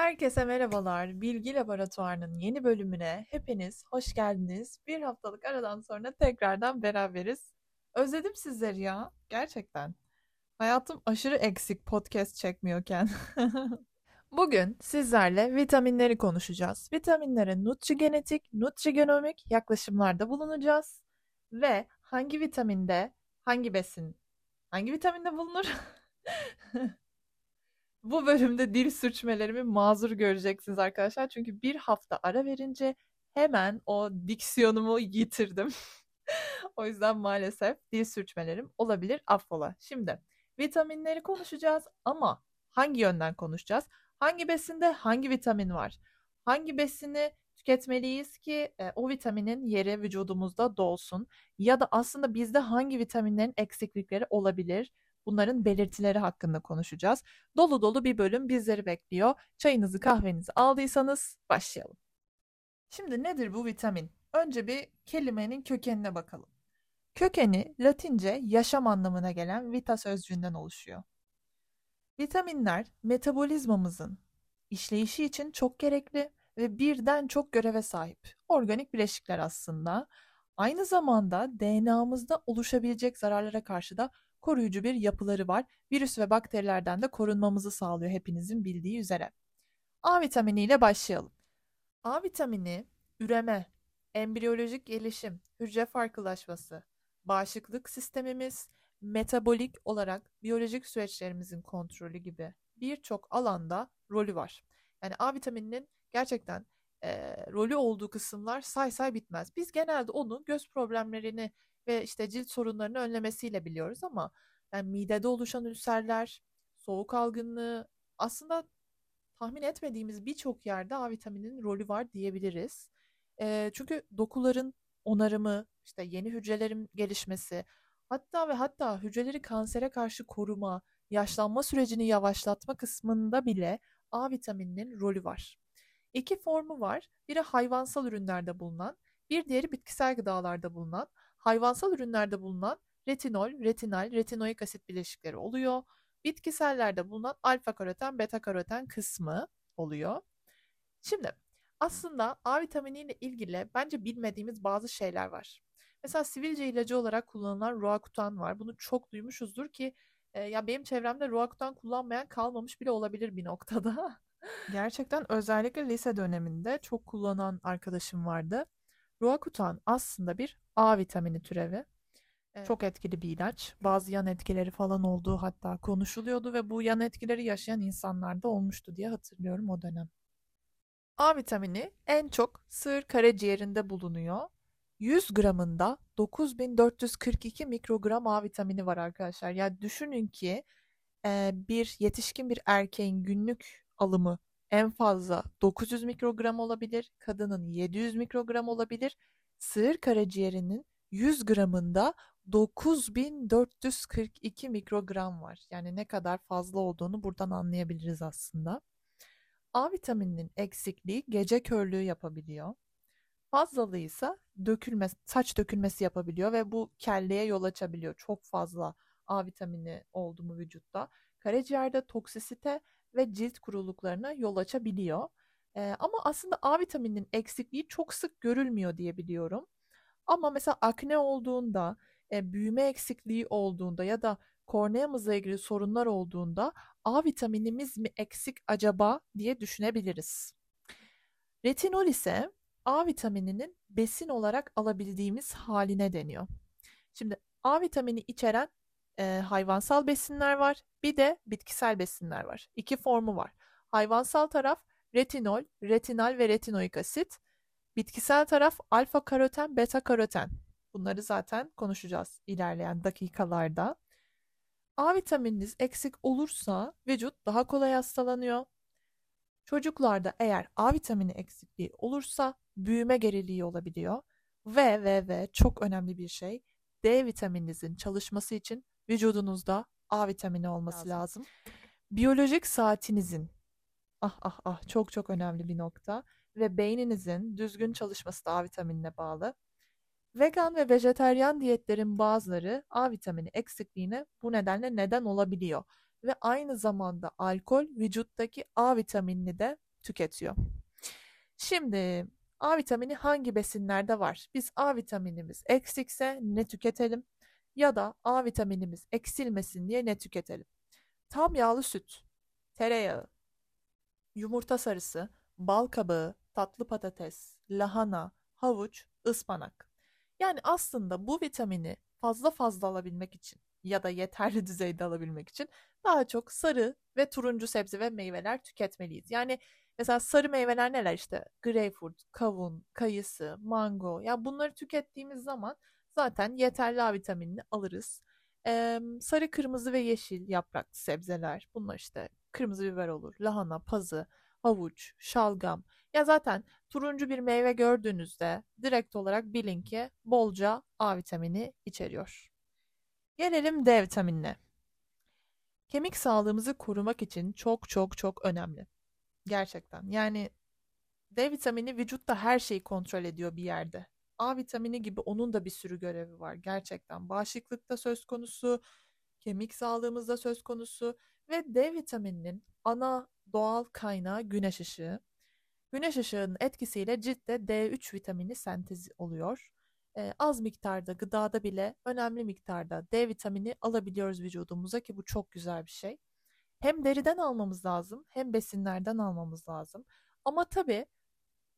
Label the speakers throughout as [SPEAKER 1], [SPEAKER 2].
[SPEAKER 1] Herkese merhabalar. Bilgi Laboratuvarı'nın yeni bölümüne hepiniz hoş geldiniz. Bir haftalık aradan sonra tekrardan beraberiz. Özledim sizleri ya. Gerçekten. Hayatım aşırı eksik podcast çekmiyorken. Bugün sizlerle vitaminleri konuşacağız. Vitaminlere nutrigenetik, nutrigenomik yaklaşımlarda bulunacağız. Ve hangi vitaminde, hangi besin, hangi vitaminde bulunur? Bu bölümde dil sürçmelerimi mazur göreceksiniz arkadaşlar. Çünkü bir hafta ara verince hemen o diksiyonumu yitirdim. o yüzden maalesef dil sürçmelerim olabilir affola. Şimdi vitaminleri konuşacağız ama hangi yönden konuşacağız? Hangi besinde hangi vitamin var? Hangi besini tüketmeliyiz ki e, o vitaminin yeri vücudumuzda dolsun? Ya da aslında bizde hangi vitaminlerin eksiklikleri olabilir? Bunların belirtileri hakkında konuşacağız. Dolu dolu bir bölüm bizleri bekliyor. Çayınızı kahvenizi aldıysanız başlayalım. Şimdi nedir bu vitamin? Önce bir kelimenin kökenine bakalım. Kökeni Latince yaşam anlamına gelen vita sözcüğünden oluşuyor. Vitaminler metabolizmamızın işleyişi için çok gerekli ve birden çok göreve sahip organik bileşikler aslında. Aynı zamanda DNA'mızda oluşabilecek zararlara karşı da koruyucu bir yapıları var. Virüs ve bakterilerden de korunmamızı sağlıyor hepinizin bildiği üzere. A vitamini ile başlayalım. A vitamini üreme, embriyolojik gelişim, hücre farklılaşması, bağışıklık sistemimiz, metabolik olarak biyolojik süreçlerimizin kontrolü gibi birçok alanda rolü var. Yani A vitamininin gerçekten e, rolü olduğu kısımlar say say bitmez. Biz genelde onu göz problemlerini ve işte cilt sorunlarını önlemesiyle biliyoruz ama yani midede oluşan ülserler, soğuk algınlığı aslında tahmin etmediğimiz birçok yerde A vitaminin rolü var diyebiliriz. E, çünkü dokuların onarımı, işte yeni hücrelerin gelişmesi, hatta ve hatta hücreleri kansere karşı koruma, yaşlanma sürecini yavaşlatma kısmında bile A vitamininin rolü var. İki formu var. Biri hayvansal ürünlerde bulunan, bir diğeri bitkisel gıdalarda bulunan hayvansal ürünlerde bulunan retinol, retinal, retinoik asit bileşikleri oluyor. Bitkisellerde bulunan alfa karoten, beta karoten kısmı oluyor. Şimdi aslında A vitamini ile ilgili bence bilmediğimiz bazı şeyler var. Mesela sivilce ilacı olarak kullanılan Roacutan var. Bunu çok duymuşuzdur ki e, ya benim çevremde Roacutan kullanmayan kalmamış bile olabilir bir noktada. Gerçekten özellikle lise döneminde çok kullanan arkadaşım vardı. Roacutan aslında bir A vitamini türevi. Evet. Çok etkili bir ilaç. Bazı yan etkileri falan olduğu hatta konuşuluyordu ve bu yan etkileri yaşayan insanlar da olmuştu diye hatırlıyorum o dönem. A vitamini en çok sığır karaciğerinde bulunuyor. 100 gramında 9442 mikrogram A vitamini var arkadaşlar. Yani düşünün ki bir yetişkin bir erkeğin günlük alımı en fazla 900 mikrogram olabilir, kadının 700 mikrogram olabilir. Sığır karaciğerinin 100 gramında 9442 mikrogram var. Yani ne kadar fazla olduğunu buradan anlayabiliriz aslında. A vitamininin eksikliği gece körlüğü yapabiliyor. Fazlalığı ise dökülme, saç dökülmesi yapabiliyor ve bu kelleye yol açabiliyor. Çok fazla A vitamini oldu mu vücutta. Karaciğerde toksisite ve cilt kuruluklarına yol açabiliyor. E, ama aslında A vitamininin eksikliği çok sık görülmüyor diye biliyorum. Ama mesela akne olduğunda, e, büyüme eksikliği olduğunda ya da korneamızla ilgili sorunlar olduğunda A vitaminimiz mi eksik acaba diye düşünebiliriz. Retinol ise A vitamininin besin olarak alabildiğimiz haline deniyor. Şimdi A vitamini içeren e, hayvansal besinler var. Bir de bitkisel besinler var. İki formu var. Hayvansal taraf retinol, retinal ve retinoik asit. Bitkisel taraf alfa karoten, beta karoten. Bunları zaten konuşacağız ilerleyen dakikalarda. A vitamininiz eksik olursa vücut daha kolay hastalanıyor. Çocuklarda eğer A vitamini eksikliği olursa büyüme geriliği olabiliyor. Ve ve ve çok önemli bir şey D vitamininizin çalışması için vücudunuzda A vitamini olması lazım. lazım. Biyolojik saatinizin ah ah ah çok çok önemli bir nokta ve beyninizin düzgün çalışması da A vitaminine bağlı. Vegan ve vejeteryan diyetlerin bazıları A vitamini eksikliğine bu nedenle neden olabiliyor ve aynı zamanda alkol vücuttaki A vitaminini de tüketiyor. Şimdi A vitamini hangi besinlerde var? Biz A vitaminimiz eksikse ne tüketelim? Ya da A vitaminimiz eksilmesin diye ne tüketelim? Tam yağlı süt, tereyağı, yumurta sarısı, bal kabağı, tatlı patates, lahana, havuç, ıspanak. Yani aslında bu vitamini fazla fazla alabilmek için ya da yeterli düzeyde alabilmek için daha çok sarı ve turuncu sebze ve meyveler tüketmeliyiz. Yani mesela sarı meyveler neler işte greyfurt, kavun, kayısı, mango. Ya bunları tükettiğimiz zaman zaten yeterli A vitaminini alırız. Ee, sarı, kırmızı ve yeşil yapraklı sebzeler. Bunlar işte kırmızı biber olur, lahana, pazı, havuç, şalgam. Ya zaten turuncu bir meyve gördüğünüzde direkt olarak bilin ki bolca A vitamini içeriyor. Gelelim D vitaminine. Kemik sağlığımızı korumak için çok çok çok önemli. Gerçekten. Yani D vitamini vücutta her şeyi kontrol ediyor bir yerde. A vitamini gibi onun da bir sürü görevi var gerçekten. Bağışıklıkta söz konusu, kemik sağlığımızda söz konusu ve D vitamininin ana doğal kaynağı güneş ışığı. Güneş ışığının etkisiyle ciltte D3 vitamini sentezi oluyor. Ee, az miktarda gıdada bile önemli miktarda D vitamini alabiliyoruz vücudumuza ki bu çok güzel bir şey. Hem deriden almamız lazım hem besinlerden almamız lazım. Ama tabii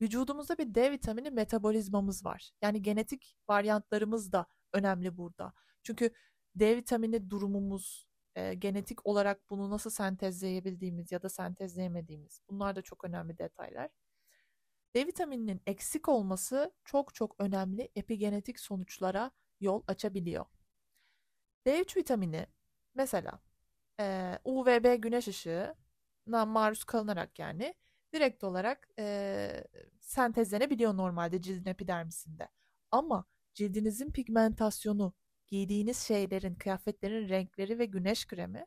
[SPEAKER 1] vücudumuzda bir D vitamini metabolizmamız var. Yani genetik varyantlarımız da önemli burada. Çünkü D vitamini durumumuz, e, genetik olarak bunu nasıl sentezleyebildiğimiz ya da sentezleyemediğimiz bunlar da çok önemli detaylar. D vitamininin eksik olması çok çok önemli epigenetik sonuçlara yol açabiliyor. D3 vitamini mesela e, UVB güneş ışığına maruz kalınarak yani direkt olarak e, sentezlenebiliyor normalde cildin epidermisinde. Ama cildinizin pigmentasyonu, giydiğiniz şeylerin, kıyafetlerin renkleri ve güneş kremi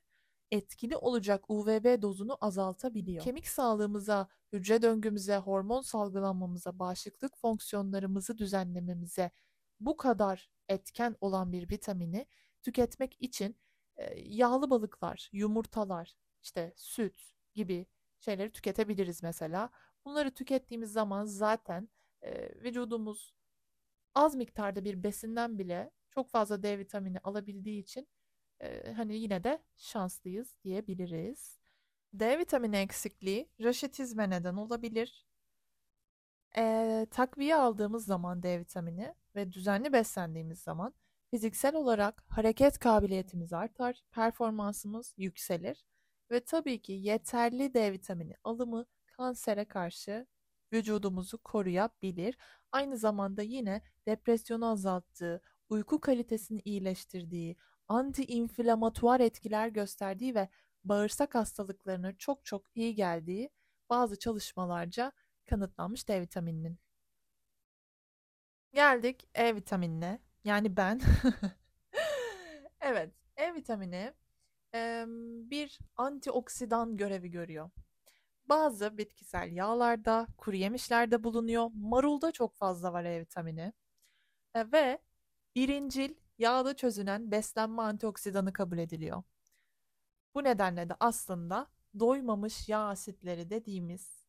[SPEAKER 1] etkili olacak UVB dozunu azaltabiliyor. Kemik sağlığımıza, hücre döngümüze, hormon salgılanmamıza, bağışıklık fonksiyonlarımızı düzenlememize bu kadar etken olan bir vitamini tüketmek için yağlı balıklar, yumurtalar, işte süt gibi şeyleri tüketebiliriz mesela. Bunları tükettiğimiz zaman zaten e, vücudumuz az miktarda bir besinden bile çok fazla D vitamini alabildiği için e, hani yine de şanslıyız diyebiliriz. D vitamini eksikliği raşitizme neden olabilir. E, takviye aldığımız zaman D vitamini ve düzenli beslendiğimiz zaman fiziksel olarak hareket kabiliyetimiz artar, performansımız yükselir ve tabii ki yeterli D vitamini alımı kansere karşı vücudumuzu koruyabilir. Aynı zamanda yine depresyonu azalttığı, uyku kalitesini iyileştirdiği, anti-inflamatuar etkiler gösterdiği ve bağırsak hastalıklarına çok çok iyi geldiği bazı çalışmalarca kanıtlanmış D vitamininin. Geldik E vitaminine. Yani ben. evet, E vitamini bir antioksidan görevi görüyor. Bazı bitkisel yağlarda, kuru yemişlerde bulunuyor. Marulda çok fazla var E vitamini. E, ve birincil yağda çözünen beslenme antioksidanı kabul ediliyor. Bu nedenle de aslında doymamış yağ asitleri dediğimiz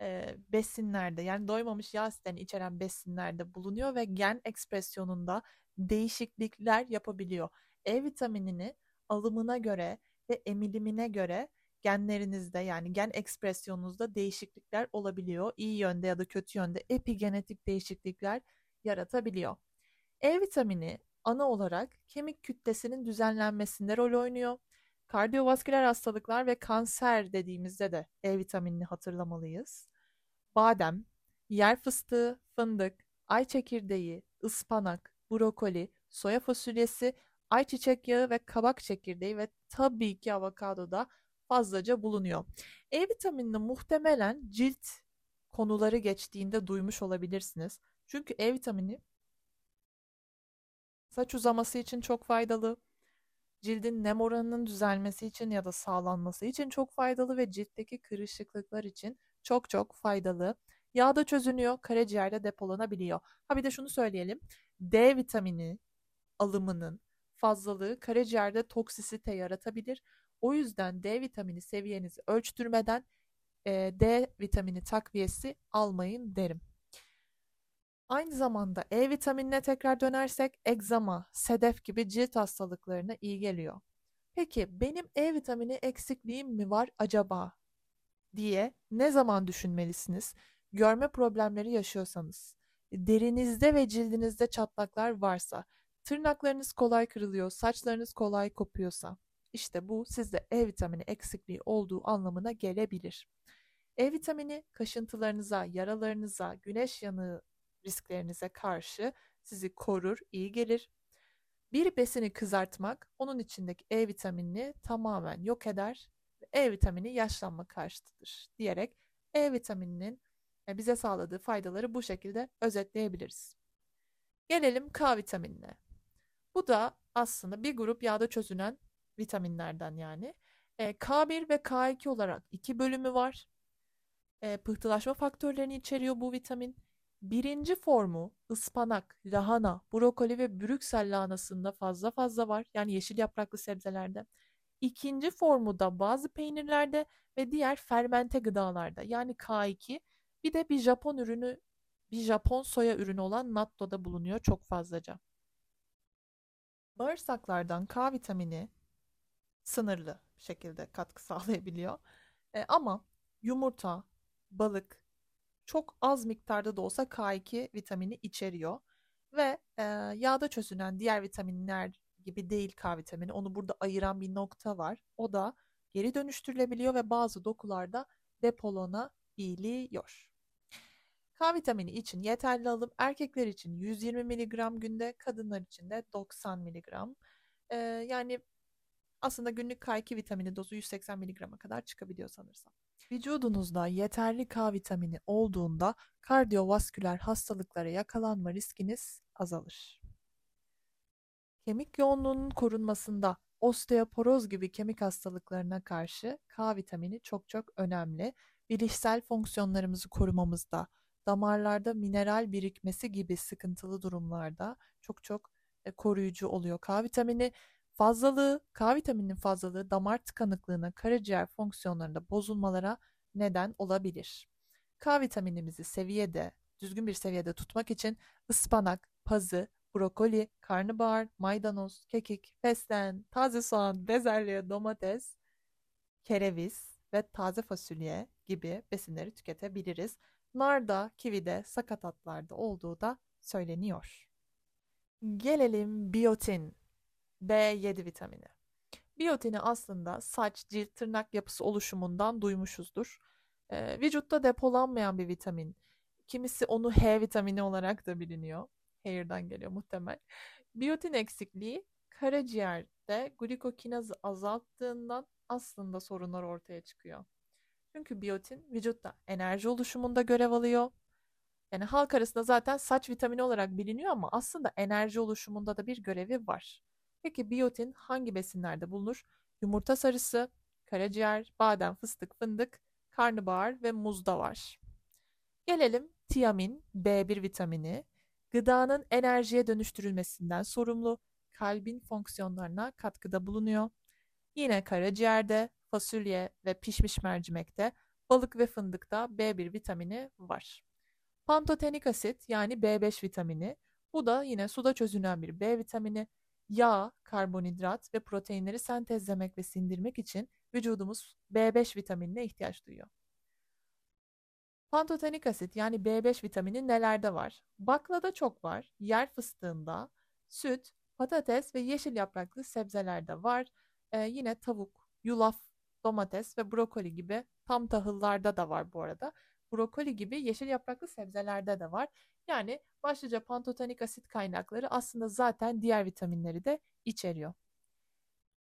[SPEAKER 1] e, besinlerde yani doymamış yağ asitlerini içeren besinlerde bulunuyor ve gen ekspresyonunda değişiklikler yapabiliyor. E vitaminini alımına göre ve emilimine göre genlerinizde yani gen ekspresyonunuzda değişiklikler olabiliyor. İyi yönde ya da kötü yönde epigenetik değişiklikler yaratabiliyor. E vitamini ana olarak kemik kütlesinin düzenlenmesinde rol oynuyor. Kardiyovasküler hastalıklar ve kanser dediğimizde de E vitaminini hatırlamalıyız. Badem, yer fıstığı, fındık, ay çekirdeği, ıspanak, brokoli, soya fasulyesi, ayçiçek yağı ve kabak çekirdeği ve tabii ki avokadoda fazlaca bulunuyor. E vitaminini muhtemelen cilt konuları geçtiğinde duymuş olabilirsiniz. Çünkü E vitamini saç uzaması için çok faydalı. Cildin nem oranının düzelmesi için ya da sağlanması için çok faydalı ve ciltteki kırışıklıklar için çok çok faydalı. Yağda çözünüyor, karaciğerde depolanabiliyor. Ha bir de şunu söyleyelim. D vitamini alımının fazlalığı karaciğerde toksisite yaratabilir. O yüzden D vitamini seviyenizi ölçtürmeden e, D vitamini takviyesi almayın derim. Aynı zamanda E vitaminine tekrar dönersek egzama, sedef gibi cilt hastalıklarına iyi geliyor. Peki benim E vitamini eksikliğim mi var acaba diye ne zaman düşünmelisiniz? Görme problemleri yaşıyorsanız, derinizde ve cildinizde çatlaklar varsa, tırnaklarınız kolay kırılıyor, saçlarınız kolay kopuyorsa, işte bu sizde E vitamini eksikliği olduğu anlamına gelebilir. E vitamini kaşıntılarınıza, yaralarınıza, güneş yanığı risklerinize karşı sizi korur, iyi gelir. Bir besini kızartmak onun içindeki E vitaminini tamamen yok eder E vitamini yaşlanma karşıtıdır diyerek E vitamininin e, bize sağladığı faydaları bu şekilde özetleyebiliriz. Gelelim K vitaminine. Bu da aslında bir grup yağda çözünen vitaminlerden yani. E, K1 ve K2 olarak iki bölümü var. E, pıhtılaşma faktörlerini içeriyor bu vitamin. Birinci formu ıspanak, lahana, brokoli ve brüksel lahanasında fazla fazla var. Yani yeşil yapraklı sebzelerde. İkinci formu da bazı peynirlerde ve diğer fermente gıdalarda. Yani K2 bir de bir Japon ürünü, bir Japon soya ürünü olan natto'da bulunuyor çok fazlaca. Bağırsaklardan K vitamini sınırlı şekilde katkı sağlayabiliyor. E, ama yumurta, balık çok az miktarda da olsa K2 vitamini içeriyor. Ve e, yağda çözünen diğer vitaminler gibi değil K vitamini. Onu burada ayıran bir nokta var. O da geri dönüştürülebiliyor ve bazı dokularda depolanabiliyor. K vitamini için yeterli alım erkekler için 120 mg günde, kadınlar için de 90 mg. Ee, yani aslında günlük K2 vitamini dozu 180 mg'a kadar çıkabiliyor sanırsam. Vücudunuzda yeterli K vitamini olduğunda kardiyovasküler hastalıklara yakalanma riskiniz azalır. Kemik yoğunluğunun korunmasında osteoporoz gibi kemik hastalıklarına karşı K vitamini çok çok önemli. Bilişsel fonksiyonlarımızı korumamızda, damarlarda mineral birikmesi gibi sıkıntılı durumlarda çok çok e, koruyucu oluyor. K vitamini fazlalığı, K vitamininin fazlalığı damar tıkanıklığına, karaciğer fonksiyonlarında bozulmalara neden olabilir. K vitaminimizi seviyede, düzgün bir seviyede tutmak için ıspanak, pazı, brokoli, karnabahar, maydanoz, kekik, fesleğen, taze soğan, bezelye, domates, kereviz ve taze fasulye gibi besinleri tüketebiliriz. Narda, kivide, sakatatlarda olduğu da söyleniyor. Gelelim biyotin, B7 vitamini. Biyotini aslında saç, cilt, tırnak yapısı oluşumundan duymuşuzdur. Ee, vücutta depolanmayan bir vitamin. Kimisi onu H vitamini olarak da biliniyor. Hair'dan geliyor muhtemel. Biyotin eksikliği karaciğerde glikokinazı azalttığından aslında sorunlar ortaya çıkıyor. Çünkü biyotin vücutta enerji oluşumunda görev alıyor. Yani halk arasında zaten saç vitamini olarak biliniyor ama aslında enerji oluşumunda da bir görevi var. Peki biyotin hangi besinlerde bulunur? Yumurta sarısı, karaciğer, badem, fıstık, fındık, karnabahar ve muzda var. Gelelim tiamin, B1 vitamini. Gıdanın enerjiye dönüştürülmesinden sorumlu, kalbin fonksiyonlarına katkıda bulunuyor. Yine karaciğerde, fasulye ve pişmiş mercimekte, balık ve fındıkta B1 vitamini var. Pantotenik asit yani B5 vitamini, bu da yine suda çözünen bir B vitamini. Yağ, karbonhidrat ve proteinleri sentezlemek ve sindirmek için vücudumuz B5 vitaminine ihtiyaç duyuyor. Pantotenik asit yani B5 vitamini nelerde var? Baklada çok var, yer fıstığında, süt, patates ve yeşil yapraklı sebzelerde var. Ee, yine tavuk, yulaf, domates ve brokoli gibi tam tahıllarda da var bu arada. Brokoli gibi yeşil yapraklı sebzelerde de var. Yani başlıca pantotenik asit kaynakları aslında zaten diğer vitaminleri de içeriyor.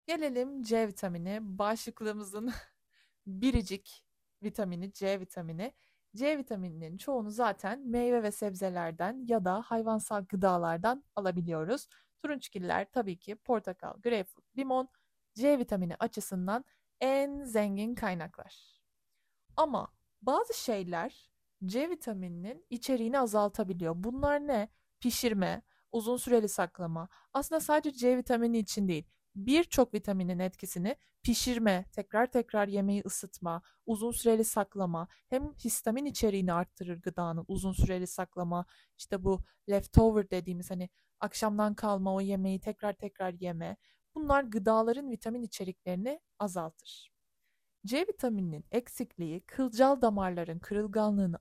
[SPEAKER 1] Gelelim C vitamini. Bağışıklığımızın biricik vitamini C vitamini. C vitamininin çoğunu zaten meyve ve sebzelerden ya da hayvansal gıdalardan alabiliyoruz. Turunçgiller tabii ki portakal, greyfurt, limon C vitamini açısından en zengin kaynaklar. Ama bazı şeyler C vitamininin içeriğini azaltabiliyor. Bunlar ne? Pişirme, uzun süreli saklama. Aslında sadece C vitamini için değil. birçok vitaminin etkisini pişirme, tekrar tekrar yemeği ısıtma, uzun süreli saklama, hem histamin içeriğini arttırır gıdanın uzun süreli saklama, işte bu leftover dediğimiz hani akşamdan kalma o yemeği tekrar tekrar yeme. Bunlar gıdaların vitamin içeriklerini azaltır. C vitamininin eksikliği kılcal damarların kırılganlığını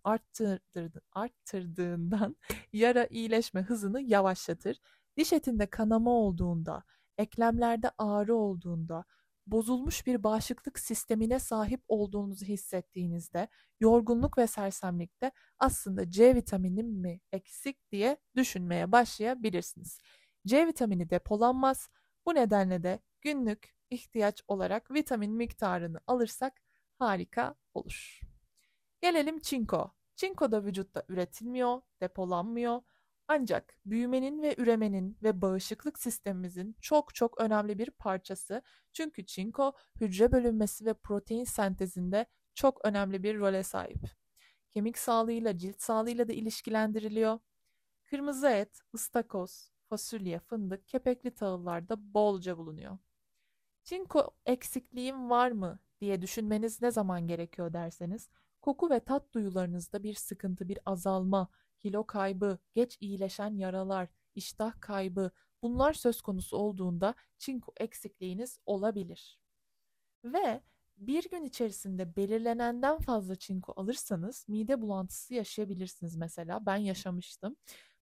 [SPEAKER 1] arttırdığından yara iyileşme hızını yavaşlatır. Diş etinde kanama olduğunda, eklemlerde ağrı olduğunda, bozulmuş bir bağışıklık sistemine sahip olduğunuzu hissettiğinizde, yorgunluk ve sersemlikte aslında C vitaminim mi eksik diye düşünmeye başlayabilirsiniz. C vitamini depolanmaz. Bu nedenle de günlük ihtiyaç olarak vitamin miktarını alırsak harika olur. Gelelim çinko. Çinko da vücutta üretilmiyor, depolanmıyor. Ancak büyümenin ve üremenin ve bağışıklık sistemimizin çok çok önemli bir parçası. Çünkü çinko hücre bölünmesi ve protein sentezinde çok önemli bir role sahip. Kemik sağlığıyla, cilt sağlığıyla da ilişkilendiriliyor. Kırmızı et, ıstakoz, fasulye, fındık, kepekli tahıllarda bolca bulunuyor. Çinko eksikliğim var mı diye düşünmeniz ne zaman gerekiyor derseniz, koku ve tat duyularınızda bir sıkıntı, bir azalma, kilo kaybı, geç iyileşen yaralar, iştah kaybı bunlar söz konusu olduğunda çinko eksikliğiniz olabilir. Ve bir gün içerisinde belirlenenden fazla çinko alırsanız mide bulantısı yaşayabilirsiniz mesela. Ben yaşamıştım.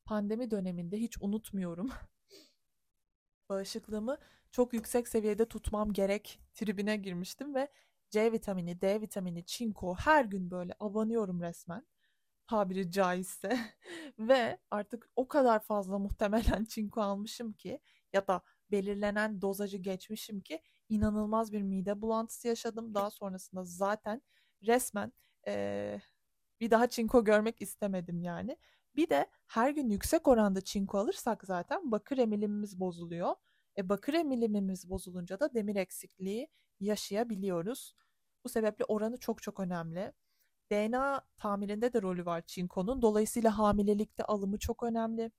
[SPEAKER 1] Pandemi döneminde hiç unutmuyorum. Bağışıklığımı çok yüksek seviyede tutmam gerek tribine girmiştim ve C vitamini, D vitamini, çinko her gün böyle abanıyorum resmen tabiri caizse ve artık o kadar fazla muhtemelen çinko almışım ki ya da belirlenen dozajı geçmişim ki inanılmaz bir mide bulantısı yaşadım. Daha sonrasında zaten resmen ee, bir daha çinko görmek istemedim yani. Bir de her gün yüksek oranda çinko alırsak zaten bakır emilimimiz bozuluyor. E, bakır emilimimiz bozulunca da demir eksikliği yaşayabiliyoruz. Bu sebeple oranı çok çok önemli. DNA tamirinde de rolü var çinkonun. Dolayısıyla hamilelikte alımı çok önemli.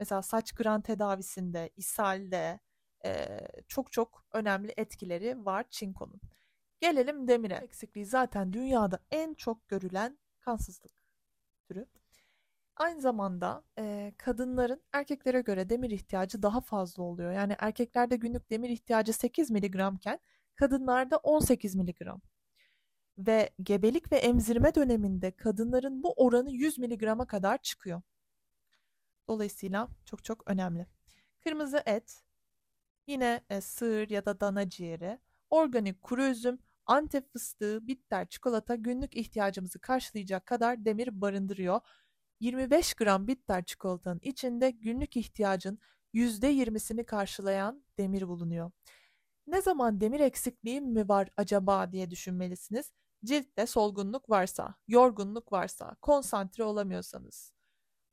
[SPEAKER 1] Mesela saç kıran tedavisinde, ishalde e, çok çok önemli etkileri var çinkonun. Gelelim demire. Eksikliği zaten dünyada en çok görülen kansızlık türü. Aynı zamanda e, kadınların erkeklere göre demir ihtiyacı daha fazla oluyor. Yani erkeklerde günlük demir ihtiyacı 8 miligramken kadınlarda 18 miligram ve gebelik ve emzirme döneminde kadınların bu oranı 100 miligrama kadar çıkıyor. Dolayısıyla çok çok önemli. Kırmızı et, yine e, sığır ya da dana ciğeri, organik kuru üzüm, antep fıstığı, bitter çikolata günlük ihtiyacımızı karşılayacak kadar demir barındırıyor. 25 gram bitter çikolatanın içinde günlük ihtiyacın %20'sini karşılayan demir bulunuyor. Ne zaman demir eksikliğim mi var acaba diye düşünmelisiniz. Ciltte solgunluk varsa, yorgunluk varsa, konsantre olamıyorsanız,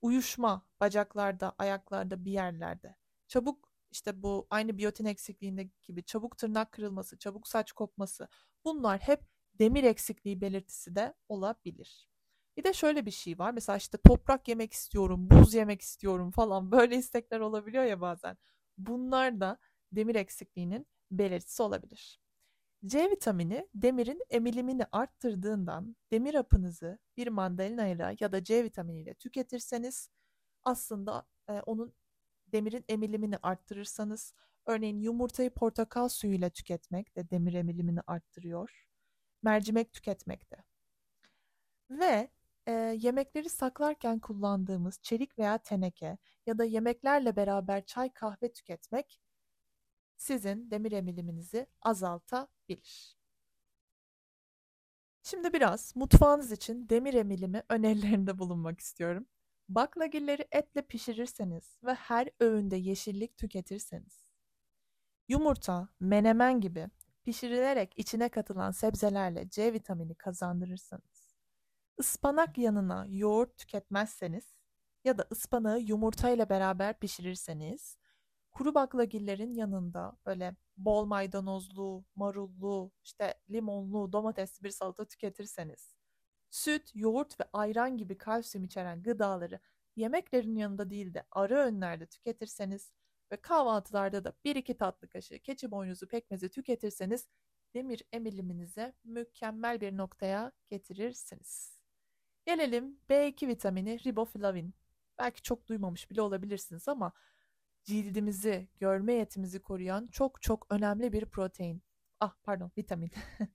[SPEAKER 1] uyuşma bacaklarda, ayaklarda, bir yerlerde, çabuk işte bu aynı biyotin eksikliğinde gibi çabuk tırnak kırılması, çabuk saç kopması bunlar hep demir eksikliği belirtisi de olabilir. Bir de şöyle bir şey var. Mesela işte toprak yemek istiyorum, buz yemek istiyorum falan böyle istekler olabiliyor ya bazen. Bunlar da demir eksikliğinin belirtisi olabilir. C vitamini demirin emilimini arttırdığından demir hapınızı bir mandalinayla ya da C vitaminiyle tüketirseniz aslında e, onun demirin emilimini arttırırsanız örneğin yumurtayı portakal suyuyla tüketmek de demir emilimini arttırıyor. Mercimek tüketmek de. Ve e, yemekleri saklarken kullandığımız çelik veya teneke ya da yemeklerle beraber çay kahve tüketmek sizin demir emiliminizi azaltabilir. Şimdi biraz mutfağınız için demir emilimi önerilerinde bulunmak istiyorum. Baklagilleri etle pişirirseniz ve her öğünde yeşillik tüketirseniz, yumurta, menemen gibi pişirilerek içine katılan sebzelerle C vitamini kazandırırsanız, ıspanak yanına yoğurt tüketmezseniz ya da ıspanağı yumurtayla beraber pişirirseniz kuru baklagillerin yanında böyle bol maydanozlu, marullu, işte limonlu, domatesli bir salata tüketirseniz, süt, yoğurt ve ayran gibi kalsiyum içeren gıdaları yemeklerin yanında değil de ara öğünlerde tüketirseniz ve kahvaltılarda da 1-2 tatlı kaşığı keçi boynuzu pekmezi tüketirseniz demir emiliminizi mükemmel bir noktaya getirirsiniz. Gelelim B2 vitamini riboflavin. Belki çok duymamış bile olabilirsiniz ama cildimizi, görme yetimizi koruyan çok çok önemli bir protein. Ah pardon vitamin.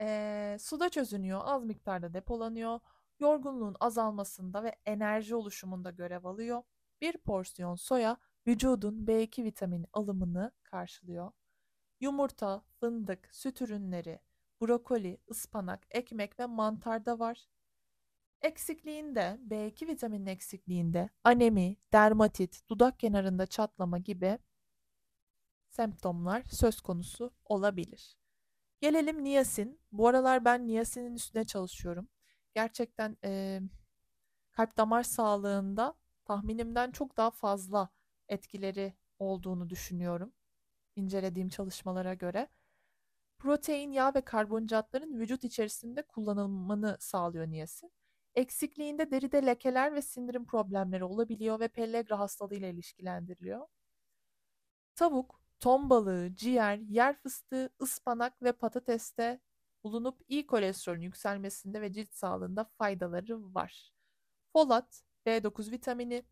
[SPEAKER 1] e, suda çözünüyor, az miktarda depolanıyor. Yorgunluğun azalmasında ve enerji oluşumunda görev alıyor. Bir porsiyon soya vücudun B2 vitamini alımını karşılıyor. Yumurta, fındık, süt ürünleri, brokoli, ıspanak, ekmek ve mantarda var. Eksikliğinde, B2 vitaminin eksikliğinde anemi, dermatit, dudak kenarında çatlama gibi semptomlar söz konusu olabilir. Gelelim niyasin. Bu aralar ben niyasinin üstüne çalışıyorum. Gerçekten e, kalp damar sağlığında tahminimden çok daha fazla etkileri olduğunu düşünüyorum. İncelediğim çalışmalara göre. Protein, yağ ve karbonhidratların vücut içerisinde kullanılmanı sağlıyor niyasin. Eksikliğinde deride lekeler ve sindirim problemleri olabiliyor ve pellagra hastalığı ile ilişkilendiriliyor. Tavuk, ton balığı, ciğer, yer fıstığı, ıspanak ve patateste bulunup iyi kolesterolün yükselmesinde ve cilt sağlığında faydaları var. Folat, B9 vitamini,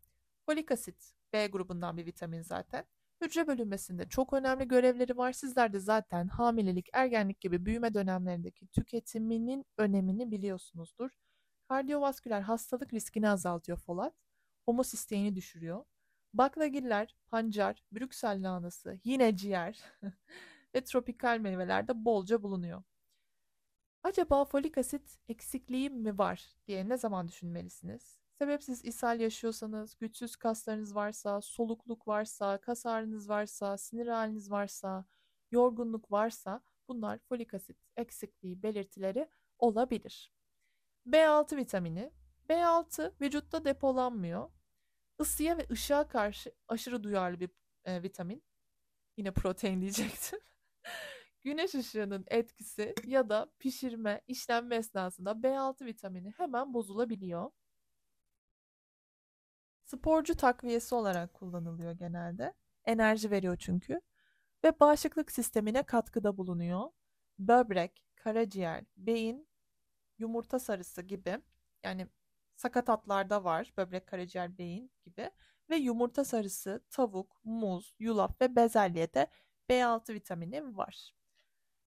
[SPEAKER 1] folik asit, B grubundan bir vitamin zaten. Hücre bölünmesinde çok önemli görevleri var. Sizler de zaten hamilelik, ergenlik gibi büyüme dönemlerindeki tüketiminin önemini biliyorsunuzdur. Kardiyovasküler hastalık riskini azaltıyor folat. Homosisteini düşürüyor. Baklagiller, pancar, Brüksel lahanası, yine ciğer ve tropikal meyvelerde bolca bulunuyor. Acaba folik asit eksikliği mi var diye ne zaman düşünmelisiniz? Sebepsiz ishal yaşıyorsanız, güçsüz kaslarınız varsa, solukluk varsa, kas ağrınız varsa, sinir haliniz varsa, yorgunluk varsa bunlar folik asit eksikliği belirtileri olabilir. B6 vitamini. B6 vücutta depolanmıyor. Isıya ve ışığa karşı aşırı duyarlı bir e, vitamin. Yine protein diyecektim. Güneş ışığının etkisi ya da pişirme, işlenme esnasında B6 vitamini hemen bozulabiliyor. Sporcu takviyesi olarak kullanılıyor genelde. Enerji veriyor çünkü. Ve bağışıklık sistemine katkıda bulunuyor. Böbrek, karaciğer, beyin, yumurta sarısı gibi yani sakatatlarda var. Böbrek, karaciğer, beyin gibi. Ve yumurta sarısı, tavuk, muz, yulaf ve bezelyede B6 vitamini var.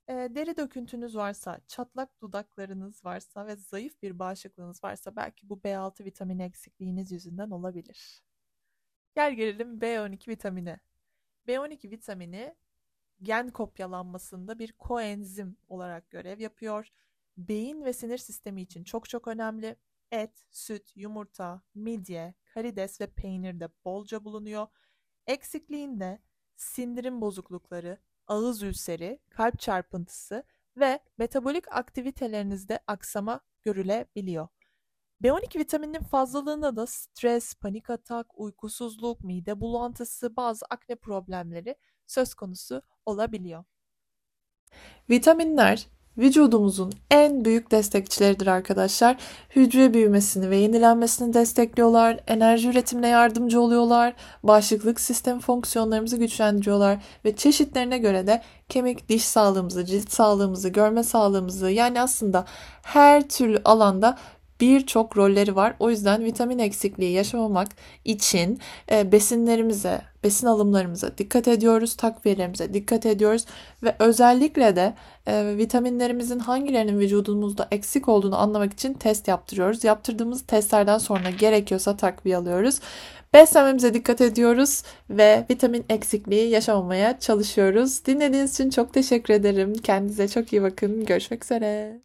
[SPEAKER 1] E, deri döküntünüz varsa, çatlak dudaklarınız varsa ve zayıf bir bağışıklığınız varsa belki bu B6 vitamini eksikliğiniz yüzünden olabilir. Gel gelelim B12 vitamini. B12 vitamini gen kopyalanmasında bir koenzim olarak görev yapıyor. Beyin ve sinir sistemi için çok çok önemli. Et, süt, yumurta, midye, karides ve peynirde bolca bulunuyor. Eksikliğinde sindirim bozuklukları, ağız ülseri, kalp çarpıntısı ve metabolik aktivitelerinizde aksama görülebiliyor. B12 vitamininin fazlalığında da stres, panik atak, uykusuzluk, mide bulantısı, bazı akne problemleri söz konusu olabiliyor. Vitaminler vücudumuzun en büyük destekçileridir arkadaşlar. Hücre büyümesini ve yenilenmesini destekliyorlar, enerji üretimine yardımcı oluyorlar, bağışıklık sistemi fonksiyonlarımızı güçlendiriyorlar ve çeşitlerine göre de kemik, diş sağlığımızı, cilt sağlığımızı, görme sağlığımızı yani aslında her türlü alanda birçok rolleri var. O yüzden vitamin eksikliği yaşamamak için e, besinlerimize, besin alımlarımıza dikkat ediyoruz, takviyelerimize dikkat ediyoruz ve özellikle de e, vitaminlerimizin hangilerinin vücudumuzda eksik olduğunu anlamak için test yaptırıyoruz. Yaptırdığımız testlerden sonra gerekiyorsa takviye alıyoruz. Beslenmemize dikkat ediyoruz ve vitamin eksikliği yaşamamaya çalışıyoruz. Dinlediğiniz için çok teşekkür ederim. Kendinize çok iyi bakın. Görüşmek üzere.